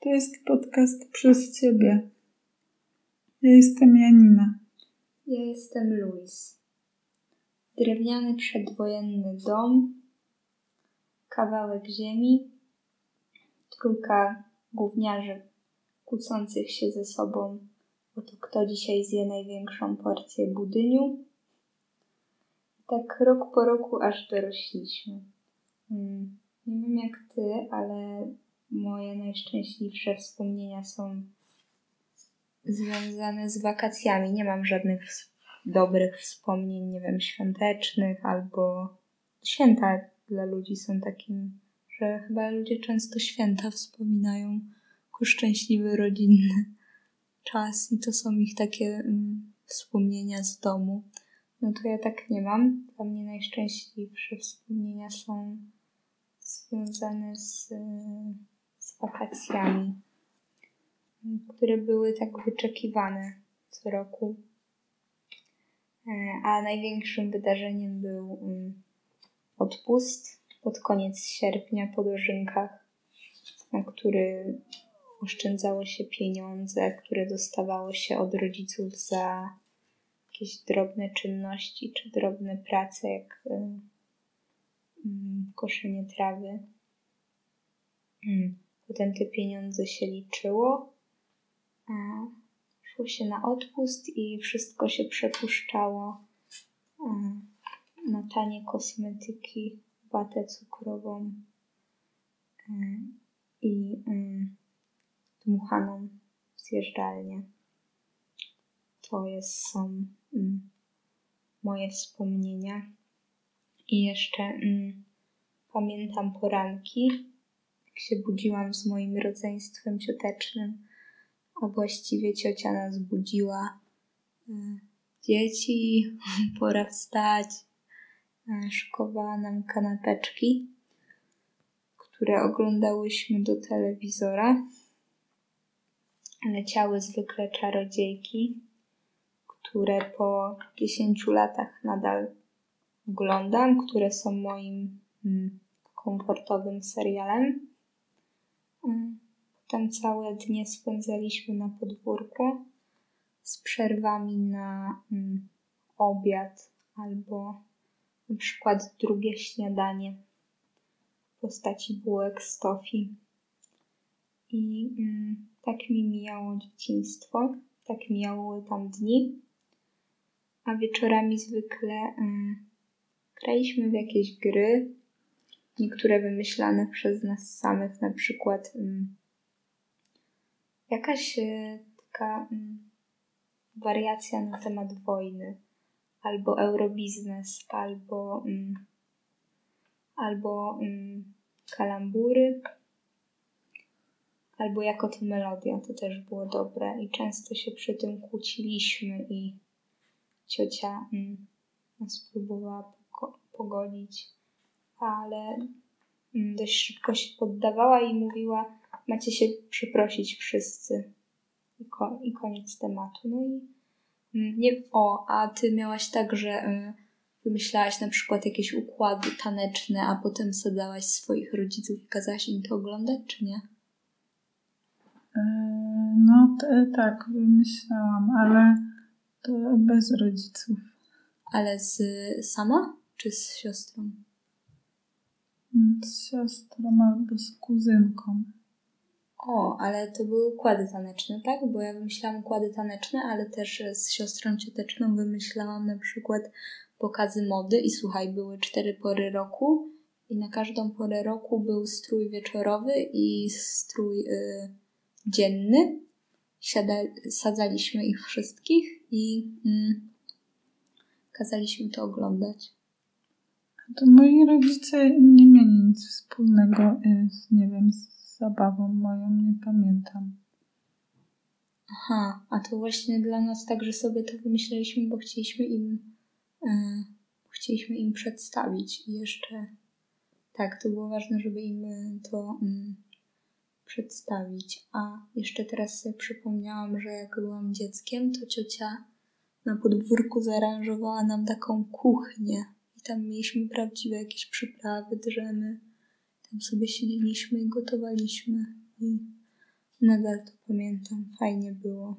To jest podcast przez Ciebie. Ja jestem Janina. Ja jestem Luis. Drewniany przedwojenny dom, kawałek ziemi, trójka gówniarzy kłócących się ze sobą o to, kto dzisiaj zje największą porcję budyniu. Tak rok po roku aż dorośliśmy. Hmm, nie wiem jak ty, ale moje najszczęśliwsze wspomnienia są związane z wakacjami. Nie mam żadnych dobrych wspomnień, nie wiem, świątecznych albo święta dla ludzi są takim, że chyba ludzie często święta wspominają ku szczęśliwy rodzinny czas i to są ich takie mm, wspomnienia z domu. No to ja tak nie mam. Dla mnie najszczęśliwsze wspomnienia są związane z, z wakacjami, które były tak wyczekiwane co roku. E, a największym wydarzeniem był mm, odpust pod koniec sierpnia po dożynkach, na który oszczędzało się pieniądze, które dostawało się od rodziców za jakieś drobne czynności czy drobne prace, jak y, Mm, koszenie trawy. Mm, potem te pieniądze się liczyło, szło się na odpust i wszystko się przepuszczało na tanie kosmetyki, watę cukrową i mm, dmuchaną zjeżdżalnię. To jest, są moje wspomnienia. I jeszcze mm, pamiętam poranki, się budziłam z moim rodzeństwem ciotecznym, a właściwie ciocia nas budziła. Y, dzieci, pora wstać. Y, szykowała nam kanapeczki, które oglądałyśmy do telewizora. Leciały zwykle czarodziejki, które po 10 latach nadal oglądam, które są moim mm, komfortowym serialem. Mm, potem całe dnie spędzaliśmy na podwórku z przerwami na mm, obiad albo na przykład drugie śniadanie w postaci bułek z tofi. I tak mi mijało dzieciństwo, tak mijały tam dni, a wieczorami zwykle graliśmy w jakieś gry, niektóre wymyślane przez nas samych, na przykład um, jakaś e, taka um, wariacja na temat wojny, albo eurobiznes, albo, um, albo kalambury, albo jako to melodia, to też było dobre i często się przy tym kłóciliśmy i ciocia nas próbowała pogodzić, ale mm, dość szybko się poddawała i mówiła: Macie się przeprosić wszyscy. I, ko- i koniec tematu. No i mm, nie, o, a ty miałaś tak, że y, wymyślałaś na przykład jakieś układy taneczne, a potem sadzałaś swoich rodziców i kazałaś im to oglądać, czy nie? E, no tak, wymyślałam, ale to bez rodziców. Ale z sama? Czy z siostrą? Z siostrą albo z kuzynką. O, ale to były układy taneczne, tak? Bo ja wymyślałam układy taneczne, ale też z siostrą cioteczną wymyślałam na przykład pokazy mody i słuchaj, były cztery pory roku i na każdą porę roku był strój wieczorowy i strój y, dzienny. Siada, sadzaliśmy ich wszystkich i y, kazaliśmy to oglądać. To moi rodzice nie mieli nic wspólnego y, z, nie wiem, z zabawą moją, nie pamiętam. Aha, a to właśnie dla nas tak, że sobie to wymyśleliśmy, bo chcieliśmy im, yy, chcieliśmy im przedstawić i jeszcze tak, to było ważne, żeby im to yy, przedstawić. A jeszcze teraz sobie przypomniałam, że jak byłam dzieckiem, to ciocia na podwórku zaaranżowała nam taką kuchnię i tam mieliśmy prawdziwe jakieś przyprawy, drzemy. Tam sobie siedzieliśmy i gotowaliśmy. I Nadal to pamiętam, fajnie było.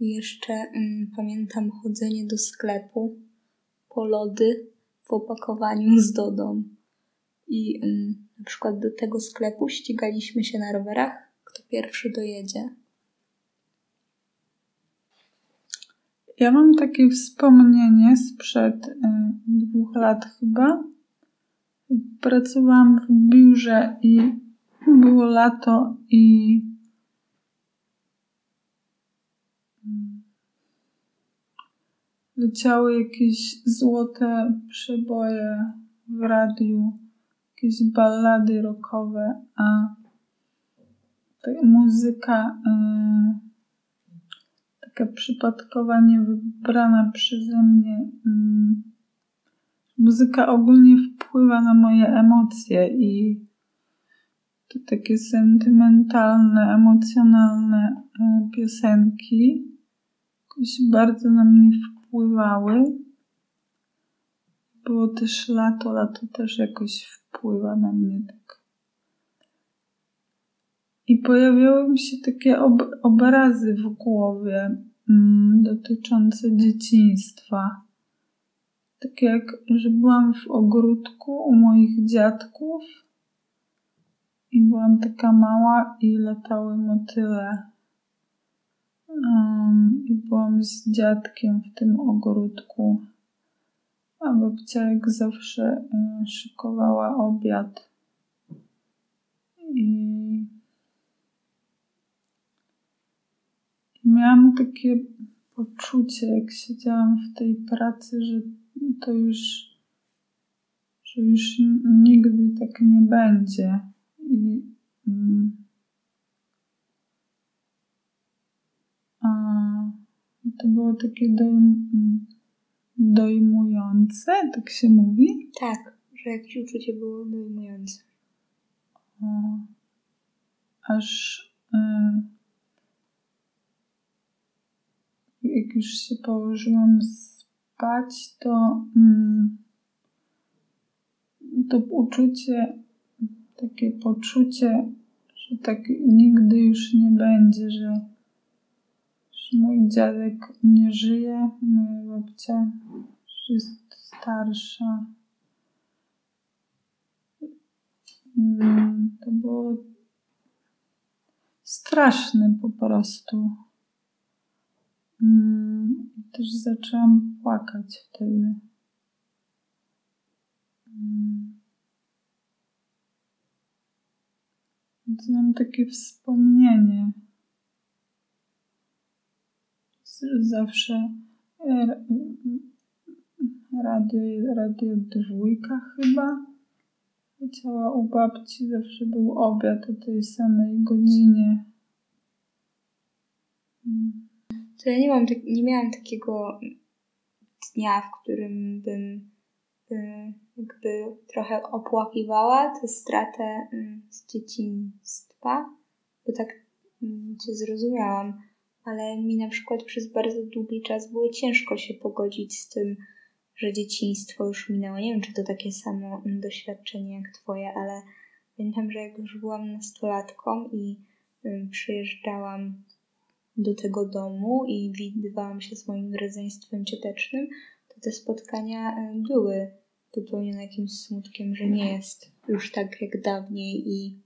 I jeszcze mm, pamiętam chodzenie do sklepu po lody w opakowaniu z Dodą. I mm, na przykład do tego sklepu ścigaliśmy się na rowerach, kto pierwszy dojedzie. Ja mam takie wspomnienie sprzed y, dwóch lat chyba. Pracowałam w biurze i było lato i leciały jakieś złote przeboje w radiu, jakieś ballady rockowe, a muzyka yy, taka przypadkowa, niewybrana przeze mnie yy, muzyka ogólnie wpływa na moje emocje i te takie sentymentalne, emocjonalne e, piosenki jakoś bardzo na mnie wpływały. Było też lato, lato też jakoś wpływa na mnie. I pojawiały mi się takie ob obrazy w głowie mm, dotyczące dzieciństwa. Tak jak, że byłam w ogródku u moich dziadków i byłam taka mała i latały motyle. Um, I byłam z dziadkiem w tym ogródku. A babcia jak zawsze y, szykowała obiad. I miałam takie poczucie, jak siedziałam w tej pracy, że to już, że już nigdy tak nie będzie. I, mm, a, to było takie dojm, dojmujące, tak się mówi? Tak, że jakieś uczucie było dojmujące. O, aż y, jak już się położyłam spać, to mm, to uczucie, takie poczucie, że tak nigdy już nie będzie, że, że mój dziadek nie żyje, moja babcia jest starsza. Mm, to było straszne po prostu. Mm, też zaczęłam płakać wtedy. Mm. Więc mam takie wspomnienie. Zawsze e, radio, radio dwójka chyba leciała u babci, zawsze był obiad o tej samej godzinie. Mm to ja nie, mam, tak, nie miałam takiego dnia, w którym bym y, jakby trochę opłakiwała tę stratę y, z dzieciństwa, bo tak y, cię zrozumiałam, ale mi na przykład przez bardzo długi czas było ciężko się pogodzić z tym, że dzieciństwo już minęło. Nie wiem, czy to takie samo doświadczenie jak twoje, ale pamiętam, że jak już byłam nastolatką i przyjeżdżałam do tego domu i widywałam się z moim rodzeństwem ciotecznym, to te spotkania e, były wypełnione jakimś smutkiem, że nie jest już tak jak dawniej i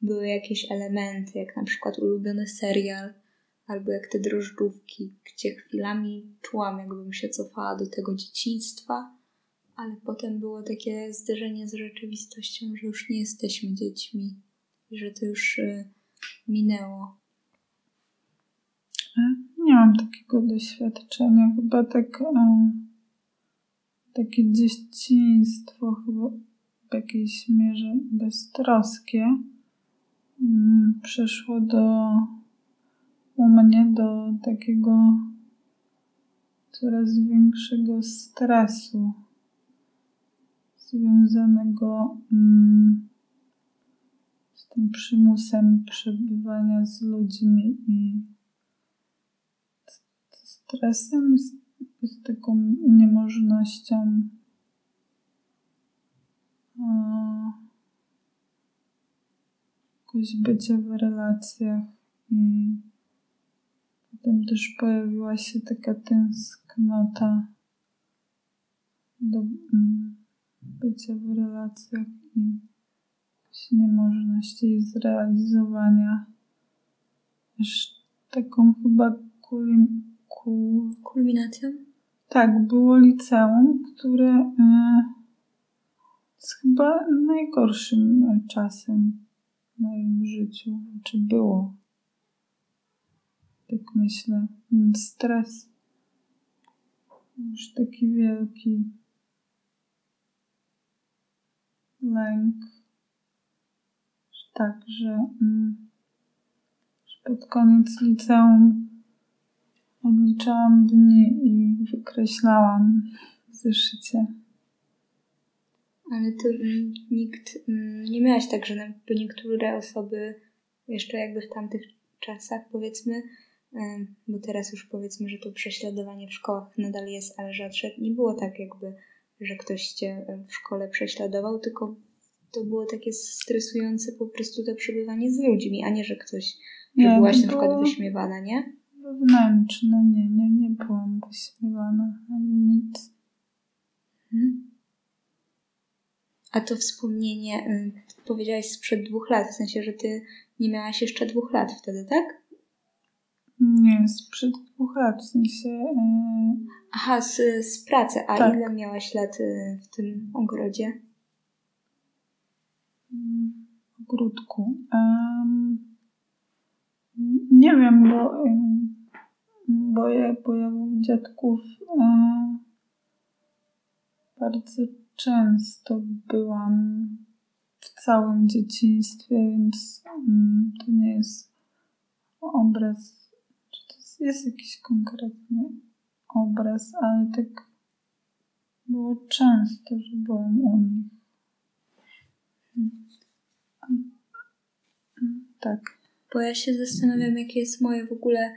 były jakieś elementy, jak na przykład ulubiony serial, albo jak te drożdżówki, gdzie chwilami czułam, jakbym się cofała do tego dzieciństwa, ale potem było takie zderzenie z rzeczywistością, że już nie jesteśmy dziećmi że to już e, minęło. Takiego doświadczenia. Chyba tak, e, takie dzieciństwo, chyba w jakiejś mierze beztroskie, mm, przeszło do u mnie do takiego coraz większego stresu związanego mm, z tym przymusem przebywania z ludźmi i stresem, z, z taką niemożnością jakoś bycia w relacjach i potem też pojawiła się taka tęsknota do mm, bycia w relacjach i niemożność jej zrealizowania. Już taką chyba kulim, kul... kulminacją? Tak, było liceum, które jest chyba najgorszym czasem w moim życiu. Czy było? Tak myślę. Stres. Już taki wielki lęk. Tak, że, mm, pod koniec liceum odliczałam dni i wykreślałam w zeszycie. Ale to nikt, mm, nie miałaś tak, że niektóre osoby jeszcze jakby w tamtych czasach powiedzmy, bo teraz już powiedzmy, że to prześladowanie w szkołach nadal jest, ale rzadsze, nie było tak jakby, że ktoś cię w szkole prześladował, tylko to było takie stresujące po prostu to przebywanie z ludźmi, a nie, że ktoś, że nie, byłaś na przykład wyśmiewana, nie? Wewnętrzne, nie, nie, nie byłam wyśmiewana, ani nic. Hmm? A to wspomnienie, powiedziałaś sprzed dwóch lat, w sensie, że ty nie miałaś jeszcze dwóch lat wtedy, tak? Nie, sprzed dwóch lat, w sensie... Yy... Aha, z, z pracy. A tak. ile miałaś lat y, w tym ogrodzie? W ogródku. Um, nie wiem, bo, bo ja, bo ja u dziadków um, bardzo często byłam w całym dzieciństwie, więc um, to nie jest obraz, czy to jest, jest jakiś konkretny obraz, ale tak było często, że byłam u nich. Tak. Bo ja się zastanawiam, jakie jest moje w ogóle,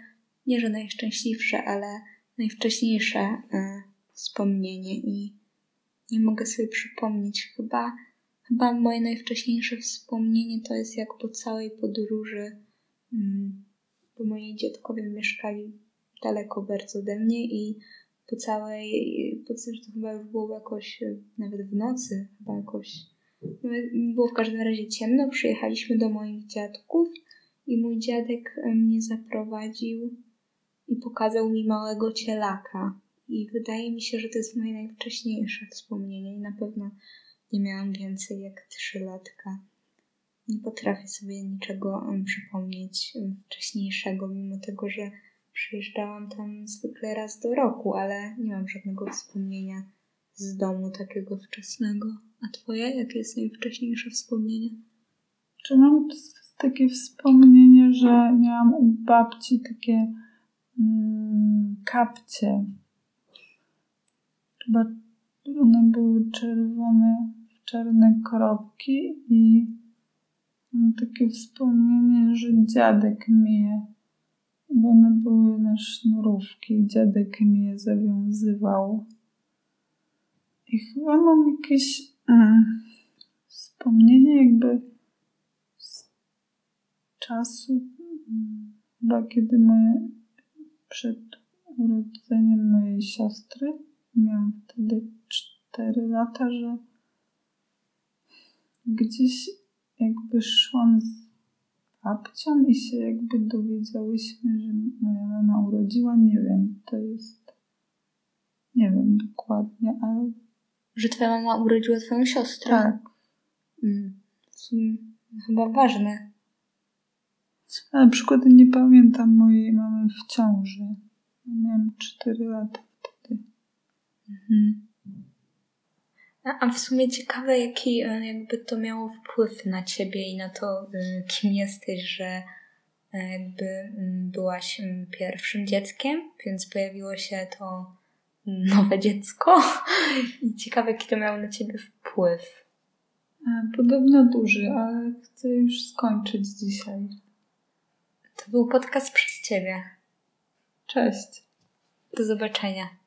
nie że najszczęśliwsze, ale najwcześniejsze y, wspomnienie i nie mogę sobie przypomnieć. Chyba, chyba moje najwcześniejsze wspomnienie to jest jak po całej podróży, mm, bo moi dziadkowie mieszkali daleko bardzo ode mnie i po całej, po co to chyba już było jakoś, nawet w nocy, chyba jakoś, było w każdym razie ciemno, przyjechaliśmy do moich dziadków i mój dziadek mnie zaprowadził i pokazał mi małego cielaka. I wydaje mi się, że to jest moje najwcześniejsze wspomnienie i na pewno nie miałam więcej jak trzy latka. Nie potrafię sobie niczego przypomnieć wcześniejszego, mimo tego, że przyjeżdżałam tam zwykle raz do roku, ale nie mam żadnego wspomnienia z domu takiego wczesnego. A twoje? Jakie jest najwcześniejsze wspomnienie? Czy mam takie wspomnienie, że miałam u babci takie kapcie chyba one były czerwone, czarne kropki i mam takie wspomnienie, że dziadek mnie, bo one były na sznurówki, dziadek mnie zawiązywał. I chyba mam jakieś mm, wspomnienie jakby z czasu, mm, chyba kiedy moje, przed urodzeniem mojej siostry, miałam wtedy 4 lata, że gdzieś jakby szłam z babcią i się jakby dowiedziałyśmy, że moja mama urodziła. Nie wiem, to jest. Nie wiem dokładnie, ale. Że twoja mama urodziła twoją siostrę? Tak. Mm. Chyba ważne. Ale na przykład nie pamiętam mojej mamy w ciąży. Miałam 4 lata. Mhm. A w sumie ciekawe, jaki e, jakby to miało wpływ na ciebie i na to, e, kim jesteś, że e, jakby byłaś pierwszym dzieckiem, więc pojawiło się to nowe dziecko. I ciekawe, jaki to miało na ciebie wpływ. Podobno duży, ale chcę już skończyć dzisiaj. To był podcast przez ciebie. Cześć. Do zobaczenia.